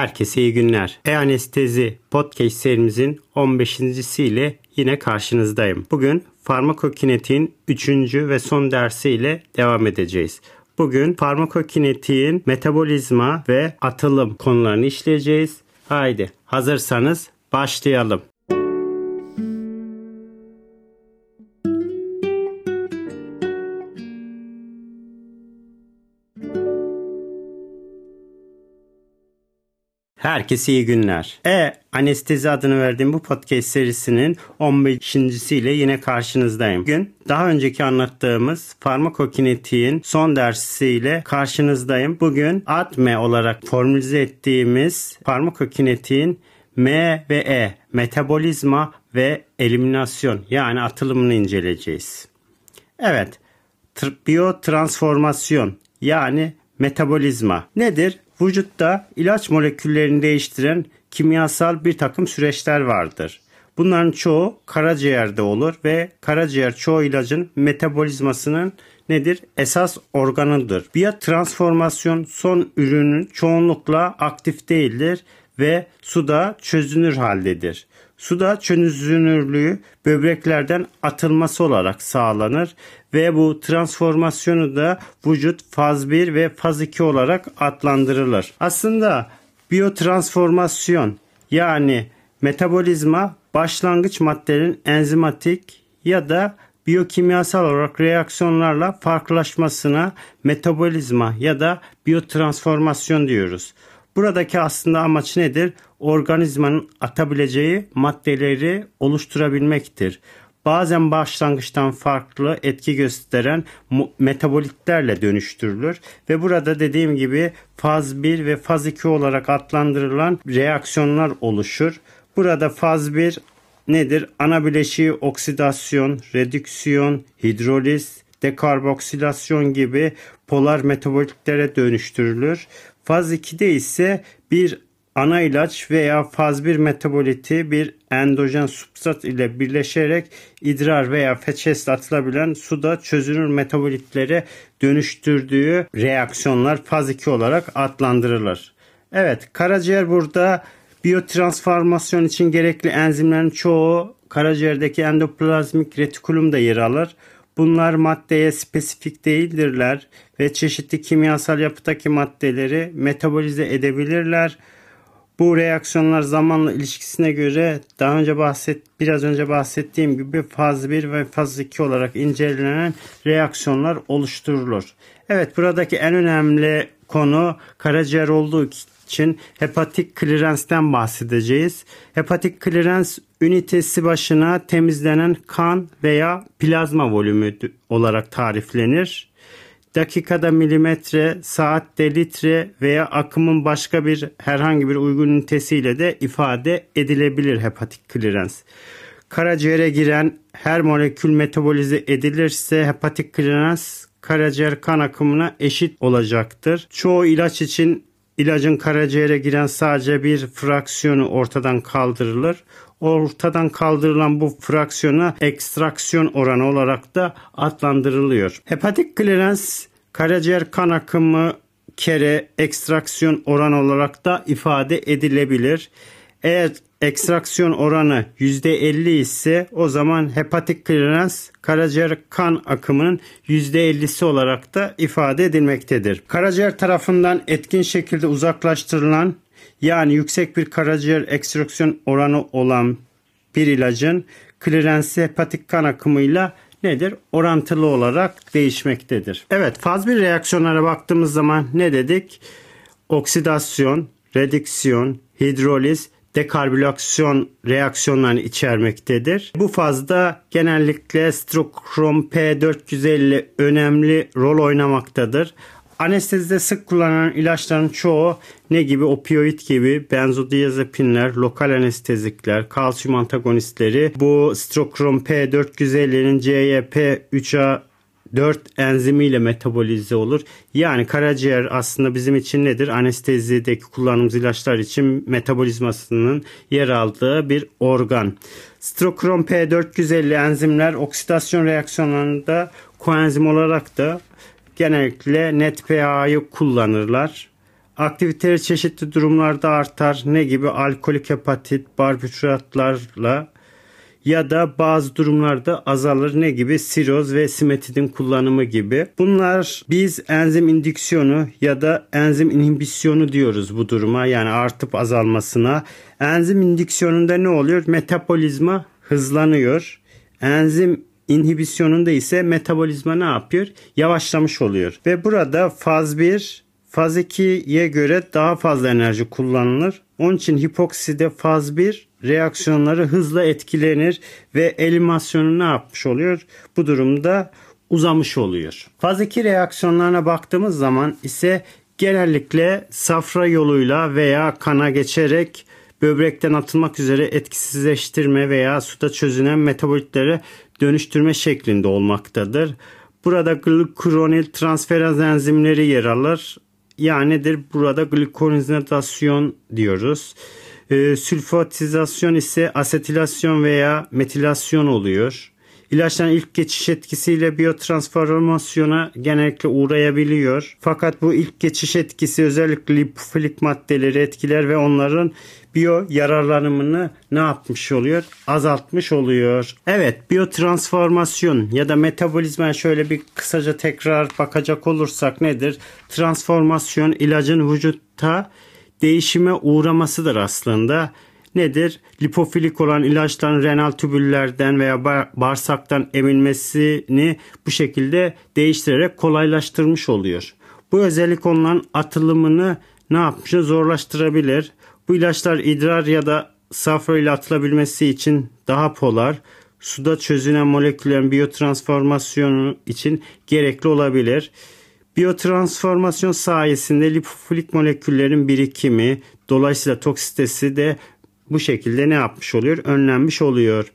Herkese iyi günler. E-Anestezi Podcast serimizin 15.siyle yine karşınızdayım. Bugün farmakokinetiğin 3. ve son dersiyle devam edeceğiz. Bugün farmakokinetiğin metabolizma ve atılım konularını işleyeceğiz. Haydi hazırsanız başlayalım. Herkese iyi günler. E Anestezi adını verdiğim bu podcast serisinin 15.siyle yine karşınızdayım. Bugün daha önceki anlattığımız farmakokinetiğin son dersiyle karşınızdayım. Bugün ADME olarak formülize ettiğimiz farmakokinetiğin M ve E metabolizma ve eliminasyon yani atılımını inceleyeceğiz. Evet, biyotransformasyon yani metabolizma nedir? Vücutta ilaç moleküllerini değiştiren kimyasal bir takım süreçler vardır. Bunların çoğu karaciğerde olur ve karaciğer çoğu ilacın metabolizmasının nedir? Esas organıdır. Biyotransformasyon son ürünün çoğunlukla aktif değildir ve suda çözünür haldedir. Suda çözünürlüğü böbreklerden atılması olarak sağlanır ve bu transformasyonu da vücut faz 1 ve faz 2 olarak adlandırılır. Aslında biyotransformasyon yani metabolizma başlangıç maddelerin enzimatik ya da biyokimyasal olarak reaksiyonlarla farklılaşmasına metabolizma ya da biyotransformasyon diyoruz. Buradaki aslında amaç nedir? Organizmanın atabileceği maddeleri oluşturabilmektir. Bazen başlangıçtan farklı etki gösteren metabolitlerle dönüştürülür ve burada dediğim gibi faz 1 ve faz 2 olarak adlandırılan reaksiyonlar oluşur. Burada faz 1 nedir? Ana bileşiği oksidasyon, redüksiyon, hidroliz, dekarboksilasyon gibi polar metabolitlere dönüştürülür. Faz 2'de ise bir ana ilaç veya faz 1 metaboliti bir endojen substrat ile birleşerek idrar veya feçesle atılabilen suda çözünür metabolitlere dönüştürdüğü reaksiyonlar faz 2 olarak adlandırılır. Evet karaciğer burada biyotransformasyon için gerekli enzimlerin çoğu karaciğerdeki endoplazmik retikulumda yer alır. Bunlar maddeye spesifik değildirler ve çeşitli kimyasal yapıdaki maddeleri metabolize edebilirler. Bu reaksiyonlar zamanla ilişkisine göre daha önce bahset biraz önce bahsettiğim gibi faz 1 ve faz 2 olarak incelenen reaksiyonlar oluşturulur. Evet buradaki en önemli konu karaciğer olduğu için hepatik kliranstan bahsedeceğiz. Hepatik klirans ünitesi başına temizlenen kan veya plazma volümü olarak tariflenir. Dakikada milimetre, saatte litre veya akımın başka bir herhangi bir uygun ünitesiyle de ifade edilebilir hepatik klirans. Karaciğere giren her molekül metabolize edilirse hepatik klirans karaciğer kan akımına eşit olacaktır. Çoğu ilaç için ilacın karaciğere giren sadece bir fraksiyonu ortadan kaldırılır. Ortadan kaldırılan bu fraksiyona ekstraksiyon oranı olarak da adlandırılıyor. Hepatik klirens karaciğer kan akımı kere ekstraksiyon oranı olarak da ifade edilebilir. Eğer ekstraksiyon oranı %50 ise o zaman hepatik klirens karaciğer kan akımının %50'si olarak da ifade edilmektedir. Karaciğer tarafından etkin şekilde uzaklaştırılan yani yüksek bir karaciğer ekstraksiyon oranı olan bir ilacın klirensi hepatik kan akımıyla nedir? Orantılı olarak değişmektedir. Evet faz 1 reaksiyonlara baktığımız zaman ne dedik? Oksidasyon, redüksiyon, hidroliz, dekarbülasyon reaksiyonlarını içermektedir. Bu fazda genellikle strokrom P450 önemli rol oynamaktadır. Anestezide sık kullanılan ilaçların çoğu ne gibi opioid gibi benzodiazepinler, lokal anestezikler, kalsiyum antagonistleri bu strokrom P450'nin CYP3A 4 enzimiyle metabolize olur. Yani karaciğer aslında bizim için nedir? Anestezideki kullandığımız ilaçlar için metabolizmasının yer aldığı bir organ. Strokrom P450 enzimler oksidasyon reaksiyonlarında koenzim olarak da genellikle NetPA'yı kullanırlar. Aktiviteleri çeşitli durumlarda artar. Ne gibi? Alkolik hepatit, barbituratlarla ya da bazı durumlarda azalır ne gibi siroz ve simetidin kullanımı gibi. Bunlar biz enzim indüksiyonu ya da enzim inhibisyonu diyoruz bu duruma yani artıp azalmasına. Enzim indüksiyonunda ne oluyor? Metabolizma hızlanıyor. Enzim inhibisyonunda ise metabolizma ne yapıyor? Yavaşlamış oluyor. Ve burada faz 1 faz 2'ye göre daha fazla enerji kullanılır. Onun için hipokside faz 1 reaksiyonları hızla etkilenir ve eliminasyonu ne yapmış oluyor? Bu durumda uzamış oluyor. Faz 2 reaksiyonlarına baktığımız zaman ise genellikle safra yoluyla veya kana geçerek böbrekten atılmak üzere etkisizleştirme veya suda çözünen metabolitlere dönüştürme şeklinde olmaktadır. Burada glukuronil transferaz enzimleri yer alır. Yanidir burada glikonizasyon diyoruz. E, sülfatizasyon ise asetilasyon veya metilasyon oluyor. İlaçların ilk geçiş etkisiyle biyotransformasyona genellikle uğrayabiliyor. Fakat bu ilk geçiş etkisi özellikle lipofilik maddeleri etkiler ve onların biyo yararlanımını ne yapmış oluyor? Azaltmış oluyor. Evet biyotransformasyon ya da metabolizma şöyle bir kısaca tekrar bakacak olursak nedir? Transformasyon ilacın vücutta değişime uğramasıdır aslında. Nedir? Lipofilik olan ilaçların renal tübüllerden veya bağırsaktan emilmesini bu şekilde değiştirerek kolaylaştırmış oluyor. Bu özellik onların atılımını ne yapmış? Zorlaştırabilir. Bu ilaçlar idrar ya da safra ile atılabilmesi için daha polar, suda çözünen moleküllerin biyotransformasyonu için gerekli olabilir. Biyotransformasyon sayesinde lipofilik moleküllerin birikimi, dolayısıyla toksitesi de bu şekilde ne yapmış oluyor? Önlenmiş oluyor.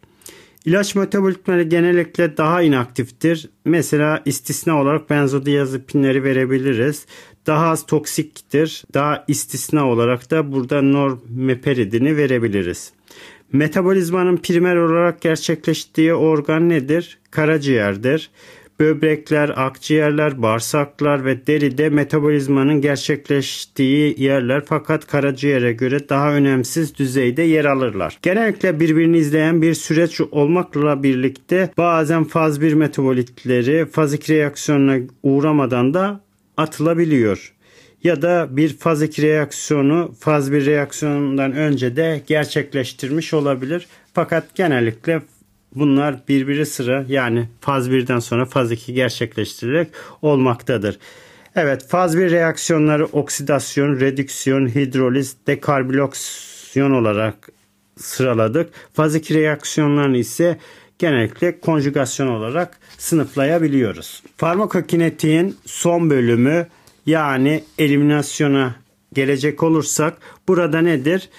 İlaç metabolitleri genellikle daha inaktiftir. Mesela istisna olarak benzodiazepinleri verebiliriz. Daha az toksiktir. Daha istisna olarak da burada normeperidini verebiliriz. Metabolizmanın primer olarak gerçekleştiği organ nedir? Karaciğerdir. Böbrekler, akciğerler, bağırsaklar ve deride metabolizmanın gerçekleştiği yerler fakat karaciğere göre daha önemsiz düzeyde yer alırlar. Genellikle birbirini izleyen bir süreç olmakla birlikte bazen faz 1 metabolitleri faz 2 reaksiyonuna uğramadan da atılabiliyor. Ya da bir faz 2 reaksiyonu faz 1 reaksiyonundan önce de gerçekleştirmiş olabilir. Fakat genellikle Bunlar birbiri sıra yani faz 1'den sonra faz 2 gerçekleştirilerek olmaktadır. Evet faz 1 reaksiyonları oksidasyon, redüksiyon, hidroliz, dekarbülaksiyon olarak sıraladık. Faz 2 reaksiyonlarını ise genellikle konjugasyon olarak sınıflayabiliyoruz. Farmakokinetiğin son bölümü yani eliminasyona gelecek olursak burada nedir?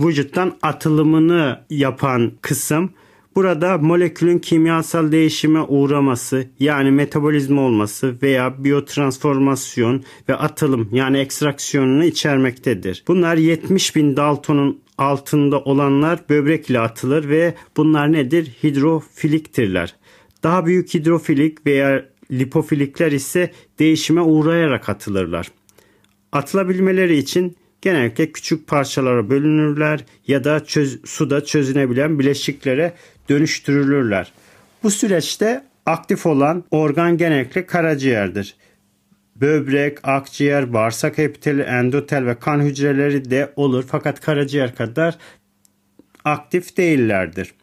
Vücuttan atılımını yapan kısım Burada molekülün kimyasal değişime uğraması yani metabolizma olması veya biyotransformasyon ve atılım yani ekstraksiyonunu içermektedir. Bunlar 70 bin Dalton'un altında olanlar böbrek ile atılır ve bunlar nedir? Hidrofiliktirler. Daha büyük hidrofilik veya lipofilikler ise değişime uğrayarak atılırlar. Atılabilmeleri için genellikle küçük parçalara bölünürler ya da çöz, suda çözünebilen bileşiklere dönüştürülürler. Bu süreçte aktif olan organ genellikle karaciğerdir. Böbrek, akciğer, bağırsak epiteli, endotel ve kan hücreleri de olur fakat karaciğer kadar aktif değillerdir.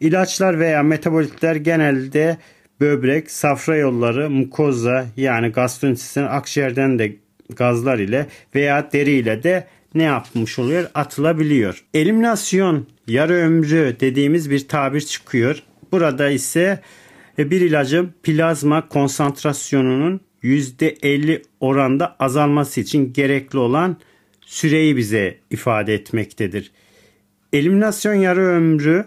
İlaçlar veya metabolitler genelde böbrek, safra yolları, mukoza yani gastrointestin akciğerden de gazlar ile veya deri ile de ne yapmış oluyor? Atılabiliyor. Eliminasyon yarı ömrü dediğimiz bir tabir çıkıyor. Burada ise e, bir ilacın plazma konsantrasyonunun %50 oranda azalması için gerekli olan süreyi bize ifade etmektedir. Eliminasyon yarı ömrü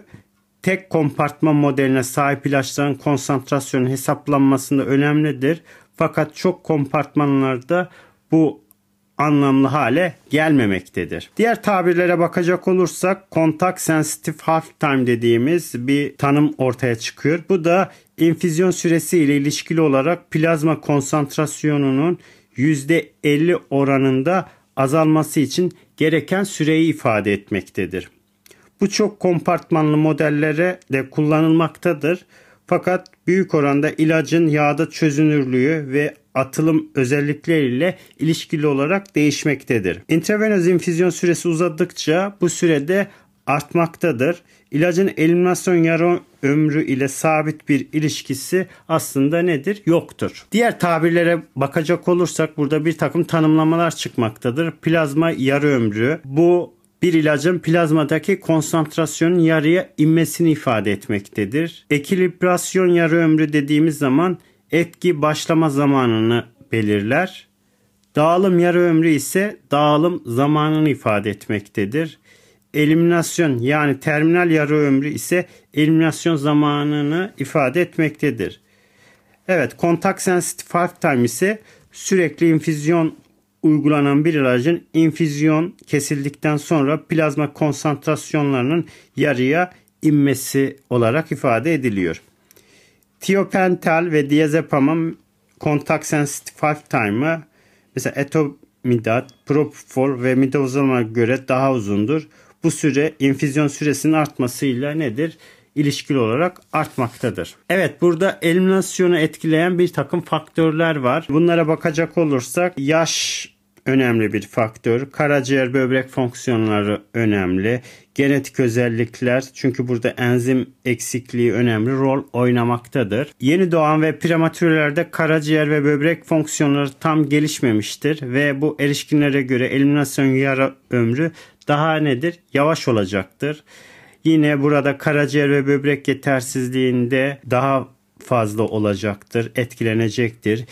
tek kompartman modeline sahip ilaçların konsantrasyonu hesaplanmasında önemlidir. Fakat çok kompartmanlarda bu anlamlı hale gelmemektedir. Diğer tabirlere bakacak olursak kontak sensitif half time dediğimiz bir tanım ortaya çıkıyor. Bu da infüzyon süresi ile ilişkili olarak plazma konsantrasyonunun %50 oranında azalması için gereken süreyi ifade etmektedir. Bu çok kompartmanlı modellere de kullanılmaktadır. Fakat büyük oranda ilacın yağda çözünürlüğü ve atılım özellikleriyle ilişkili olarak değişmektedir. İntravenöz infüzyon süresi uzadıkça bu sürede artmaktadır. İlacın eliminasyon yarı ömrü ile sabit bir ilişkisi aslında nedir? Yoktur. Diğer tabirlere bakacak olursak burada bir takım tanımlamalar çıkmaktadır. Plazma yarı ömrü. Bu bir ilacın plazmadaki konsantrasyonun yarıya inmesini ifade etmektedir. Ekilibrasyon yarı ömrü dediğimiz zaman etki başlama zamanını belirler. Dağılım yarı ömrü ise dağılım zamanını ifade etmektedir. Eliminasyon yani terminal yarı ömrü ise eliminasyon zamanını ifade etmektedir. Evet, kontak sensitive half time ise sürekli infüzyon uygulanan bir ilacın infüzyon kesildikten sonra plazma konsantrasyonlarının yarıya inmesi olarak ifade ediliyor. Tiopental ve diazepamın kontak sensitive half time'ı mesela etomidat, propofol ve midozolama göre daha uzundur. Bu süre infüzyon süresinin artmasıyla nedir? ilişkili olarak artmaktadır. Evet burada eliminasyonu etkileyen bir takım faktörler var. Bunlara bakacak olursak yaş önemli bir faktör. Karaciğer böbrek fonksiyonları önemli. Genetik özellikler çünkü burada enzim eksikliği önemli rol oynamaktadır. Yeni doğan ve prematürlerde karaciğer ve böbrek fonksiyonları tam gelişmemiştir ve bu erişkinlere göre eliminasyon yara ömrü daha nedir? Yavaş olacaktır. Yine burada karaciğer ve böbrek yetersizliğinde daha fazla olacaktır, etkilenecektir.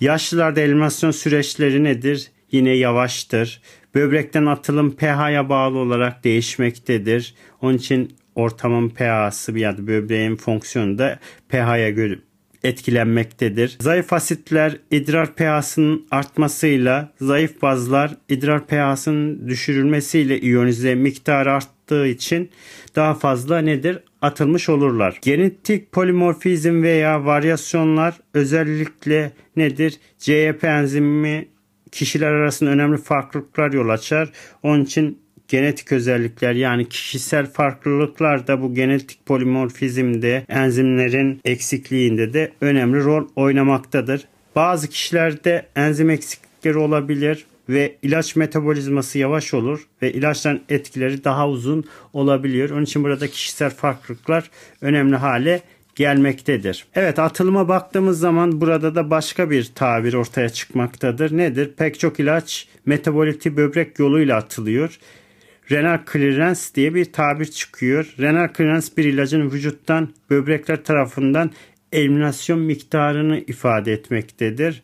Yaşlılarda eliminasyon süreçleri nedir? Yine yavaştır. Böbrekten atılım pH'ya bağlı olarak değişmektedir. Onun için ortamın pH'sı ya da böbreğin fonksiyonu da pH'ya göre etkilenmektedir. Zayıf asitler idrar pH'sının artmasıyla, zayıf bazlar idrar pH'sının düşürülmesiyle iyonize miktarı arttığı için daha fazla nedir? Atılmış olurlar. Genetik polimorfizm veya varyasyonlar özellikle nedir? CYP enzimi kişiler arasında önemli farklılıklar yol açar. Onun için genetik özellikler yani kişisel farklılıklar da bu genetik polimorfizmde enzimlerin eksikliğinde de önemli rol oynamaktadır. Bazı kişilerde enzim eksiklikleri olabilir ve ilaç metabolizması yavaş olur ve ilaçların etkileri daha uzun olabiliyor. Onun için burada kişisel farklılıklar önemli hale gelmektedir. Evet atılıma baktığımız zaman burada da başka bir tabir ortaya çıkmaktadır. Nedir? Pek çok ilaç metaboliti böbrek yoluyla atılıyor. Renal clearance diye bir tabir çıkıyor. Renal clearance bir ilacın vücuttan böbrekler tarafından eliminasyon miktarını ifade etmektedir.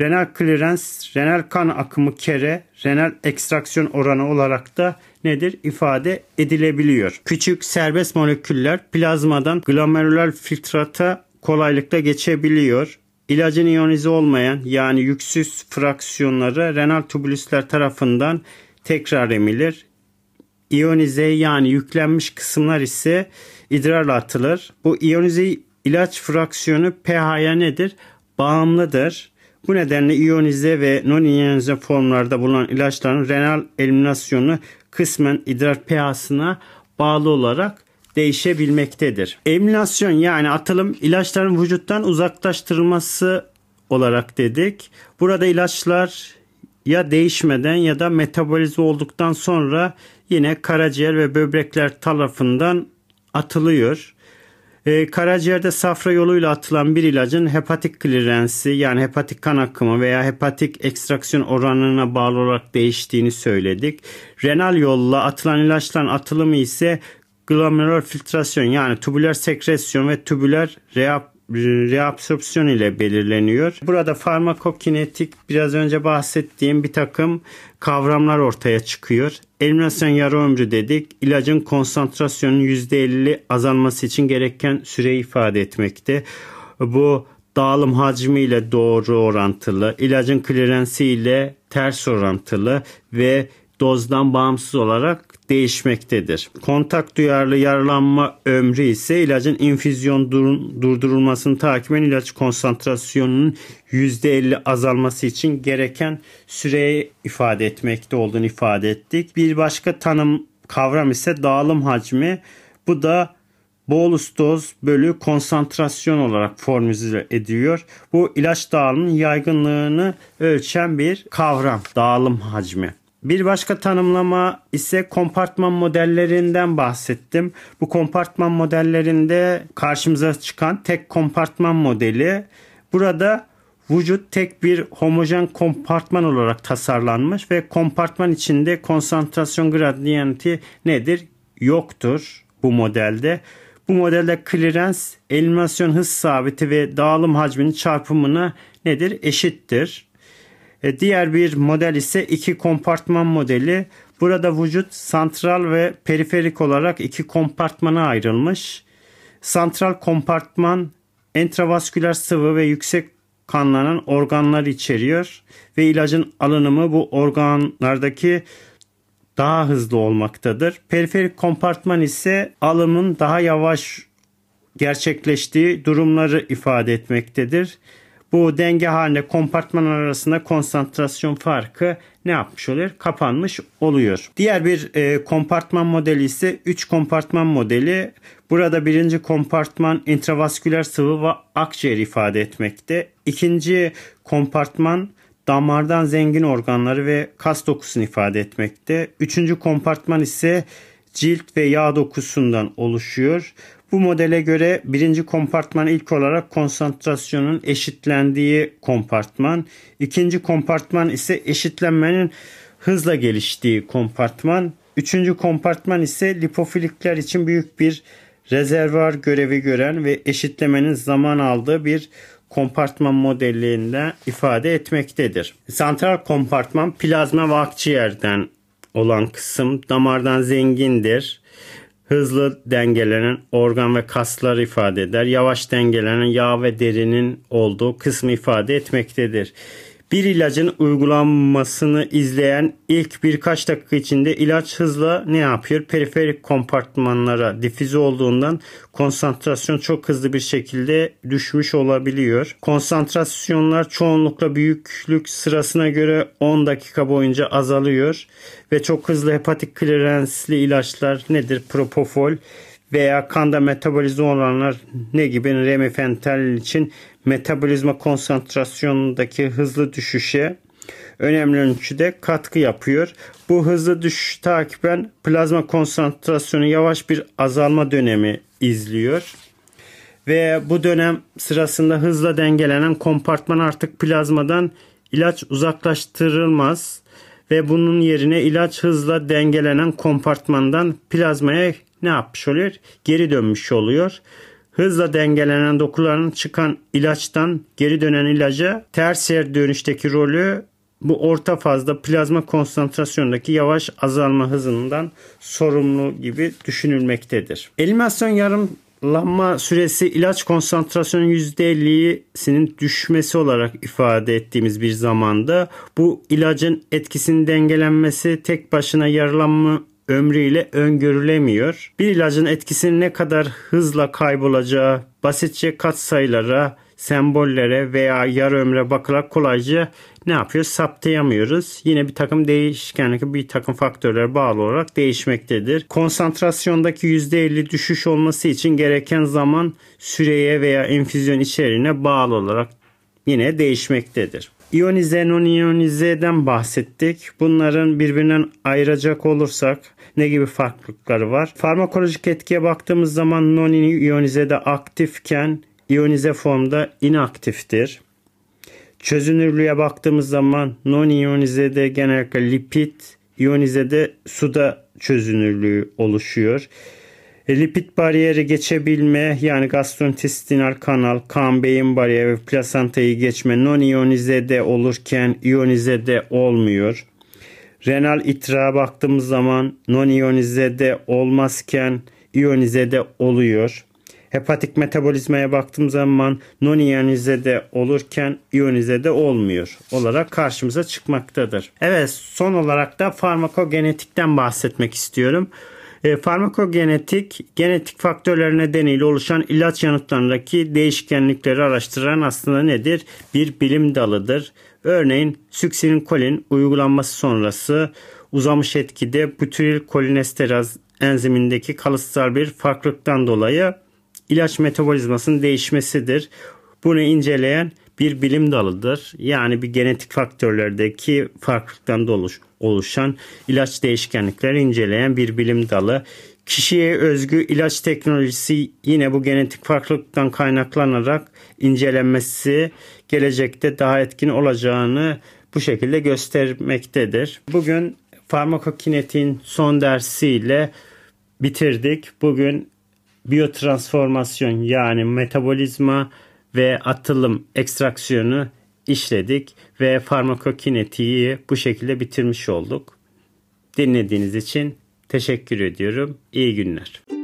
Renal clearance, renal kan akımı kere, renal ekstraksiyon oranı olarak da nedir? ifade edilebiliyor. Küçük serbest moleküller plazmadan glomerüler filtrata kolaylıkla geçebiliyor. İlacın iyonize olmayan yani yüksüz fraksiyonları renal tubülüsler tarafından tekrar emilir. İyonize yani yüklenmiş kısımlar ise idrarla atılır. Bu iyonize ilaç fraksiyonu pH'ya nedir? Bağımlıdır. Bu nedenle iyonize ve non-iyonize formlarda bulunan ilaçların renal eliminasyonu kısmen idrar pH'sına bağlı olarak değişebilmektedir. Eliminasyon yani atılım ilaçların vücuttan uzaklaştırılması olarak dedik. Burada ilaçlar ya değişmeden ya da metabolize olduktan sonra yine karaciğer ve böbrekler tarafından atılıyor. E, karaciğerde safra yoluyla atılan bir ilacın hepatik klirensi yani hepatik kan akımı veya hepatik ekstraksiyon oranına bağlı olarak değiştiğini söyledik. Renal yolla atılan ilaçların atılımı ise glomerular filtrasyon yani tubüler sekresyon ve tubüler reap reabsorpsiyon ile belirleniyor. Burada farmakokinetik biraz önce bahsettiğim bir takım kavramlar ortaya çıkıyor. Eliminasyon yarı ömrü dedik. İlacın konsantrasyonun %50 azalması için gereken süreyi ifade etmekte. Bu dağılım hacmi ile doğru orantılı, ilacın klirensi ile ters orantılı ve dozdan bağımsız olarak değişmektedir. Kontak duyarlı yaralanma ömrü ise ilacın infüzyon durdurulmasını takiben ilaç konsantrasyonunun %50 azalması için gereken süreyi ifade etmekte olduğunu ifade ettik. Bir başka tanım kavram ise dağılım hacmi. Bu da bolus doz bölü konsantrasyon olarak formüle ediyor. Bu ilaç dağılımının yaygınlığını ölçen bir kavram. Dağılım hacmi. Bir başka tanımlama ise kompartman modellerinden bahsettim. Bu kompartman modellerinde karşımıza çıkan tek kompartman modeli. Burada vücut tek bir homojen kompartman olarak tasarlanmış ve kompartman içinde konsantrasyon gradiyenti nedir? Yoktur bu modelde. Bu modelde clearance, eliminasyon hız sabiti ve dağılım hacminin çarpımına nedir? Eşittir. E, diğer bir model ise iki kompartman modeli. Burada vücut santral ve periferik olarak iki kompartmana ayrılmış. Santral kompartman entravasküler sıvı ve yüksek kanlanan organlar içeriyor ve ilacın alınımı bu organlardaki daha hızlı olmaktadır. Periferik kompartman ise alımın daha yavaş gerçekleştiği durumları ifade etmektedir. Bu denge halinde kompartman arasında konsantrasyon farkı ne yapmış oluyor? Kapanmış oluyor. Diğer bir e, kompartman modeli ise 3 kompartman modeli. Burada birinci kompartman intravasküler sıvı ve akciğer ifade etmekte. İkinci kompartman damardan zengin organları ve kas dokusunu ifade etmekte. Üçüncü kompartman ise cilt ve yağ dokusundan oluşuyor. Bu modele göre birinci kompartman ilk olarak konsantrasyonun eşitlendiği kompartman. ikinci kompartman ise eşitlenmenin hızla geliştiği kompartman. Üçüncü kompartman ise lipofilikler için büyük bir rezervuar görevi gören ve eşitlemenin zaman aldığı bir kompartman modelliğinde ifade etmektedir. Santral kompartman plazma ve akciğerden olan kısım damardan zengindir. Hızlı dengelenen organ ve kaslar ifade eder. Yavaş dengelenen yağ ve derinin olduğu kısmı ifade etmektedir. Bir ilacın uygulanmasını izleyen ilk birkaç dakika içinde ilaç hızla ne yapıyor? Periferik kompartmanlara difüze olduğundan konsantrasyon çok hızlı bir şekilde düşmüş olabiliyor. Konsantrasyonlar çoğunlukla büyüklük sırasına göre 10 dakika boyunca azalıyor ve çok hızlı hepatik klirensli ilaçlar nedir? Propofol veya kanda metabolizma olanlar ne gibi remifental için metabolizma konsantrasyonundaki hızlı düşüşe önemli ölçüde katkı yapıyor. Bu hızlı düşüş takiben plazma konsantrasyonu yavaş bir azalma dönemi izliyor. Ve bu dönem sırasında hızla dengelenen kompartman artık plazmadan ilaç uzaklaştırılmaz ve bunun yerine ilaç hızla dengelenen kompartmandan plazmaya ne yapmış oluyor? Geri dönmüş oluyor. Hızla dengelenen dokuların çıkan ilaçtan geri dönen ilaca tersiyer dönüşteki rolü bu orta fazda plazma konsantrasyondaki yavaş azalma hızından sorumlu gibi düşünülmektedir. Eliminasyon yarımlanma süresi ilaç konsantrasyonun %50'sinin düşmesi olarak ifade ettiğimiz bir zamanda bu ilacın etkisinin dengelenmesi tek başına yarılanma ömrüyle öngörülemiyor. Bir ilacın etkisinin ne kadar hızla kaybolacağı basitçe katsayılara, sembollere veya yarı ömre bakarak kolayca ne yapıyor? Saptayamıyoruz. Yine bir takım değişkenlik, bir takım faktörler bağlı olarak değişmektedir. Konsantrasyondaki %50 düşüş olması için gereken zaman süreye veya enfüzyon içeriğine bağlı olarak yine değişmektedir. İyonize, non-iyonizeden bahsettik. Bunların birbirinden ayıracak olursak ne gibi farklılıkları var? Farmakolojik etkiye baktığımız zaman non-iyonizede aktifken iyonize formda inaktiftir. Çözünürlüğe baktığımız zaman non-iyonizede genellikle lipid, iyonizede suda çözünürlüğü oluşuyor. Lipid bariyeri geçebilme yani gastrointestinal kanal, kan beyin bariyeri ve plasantayı geçme non-iyonizede olurken iyonizede olmuyor. Renal itrağa baktığımız zaman non-iyonizede olmazken iyonizede oluyor. Hepatik metabolizmaya baktığım zaman non-iyonize de olurken iyonize de olmuyor olarak karşımıza çıkmaktadır. Evet son olarak da farmakogenetikten bahsetmek istiyorum. E, farmakogenetik, genetik faktörler nedeniyle oluşan ilaç yanıtlarındaki değişkenlikleri araştıran aslında nedir? Bir bilim dalıdır. Örneğin kolin uygulanması sonrası uzamış etkide butiril kolinesteraz enzimindeki kalıtsal bir farklılıktan dolayı ilaç metabolizmasının değişmesidir. Bunu inceleyen bir bilim dalıdır. Yani bir genetik faktörlerdeki farklılıktan oluş, oluşan ilaç değişkenlikleri inceleyen bir bilim dalı. Kişiye özgü ilaç teknolojisi yine bu genetik farklılıktan kaynaklanarak incelenmesi gelecekte daha etkin olacağını bu şekilde göstermektedir. Bugün farmakokinetin son dersiyle bitirdik. Bugün biyotransformasyon yani metabolizma ve atılım ekstraksiyonu işledik ve farmakokinetiği bu şekilde bitirmiş olduk. Dinlediğiniz için teşekkür ediyorum. İyi günler.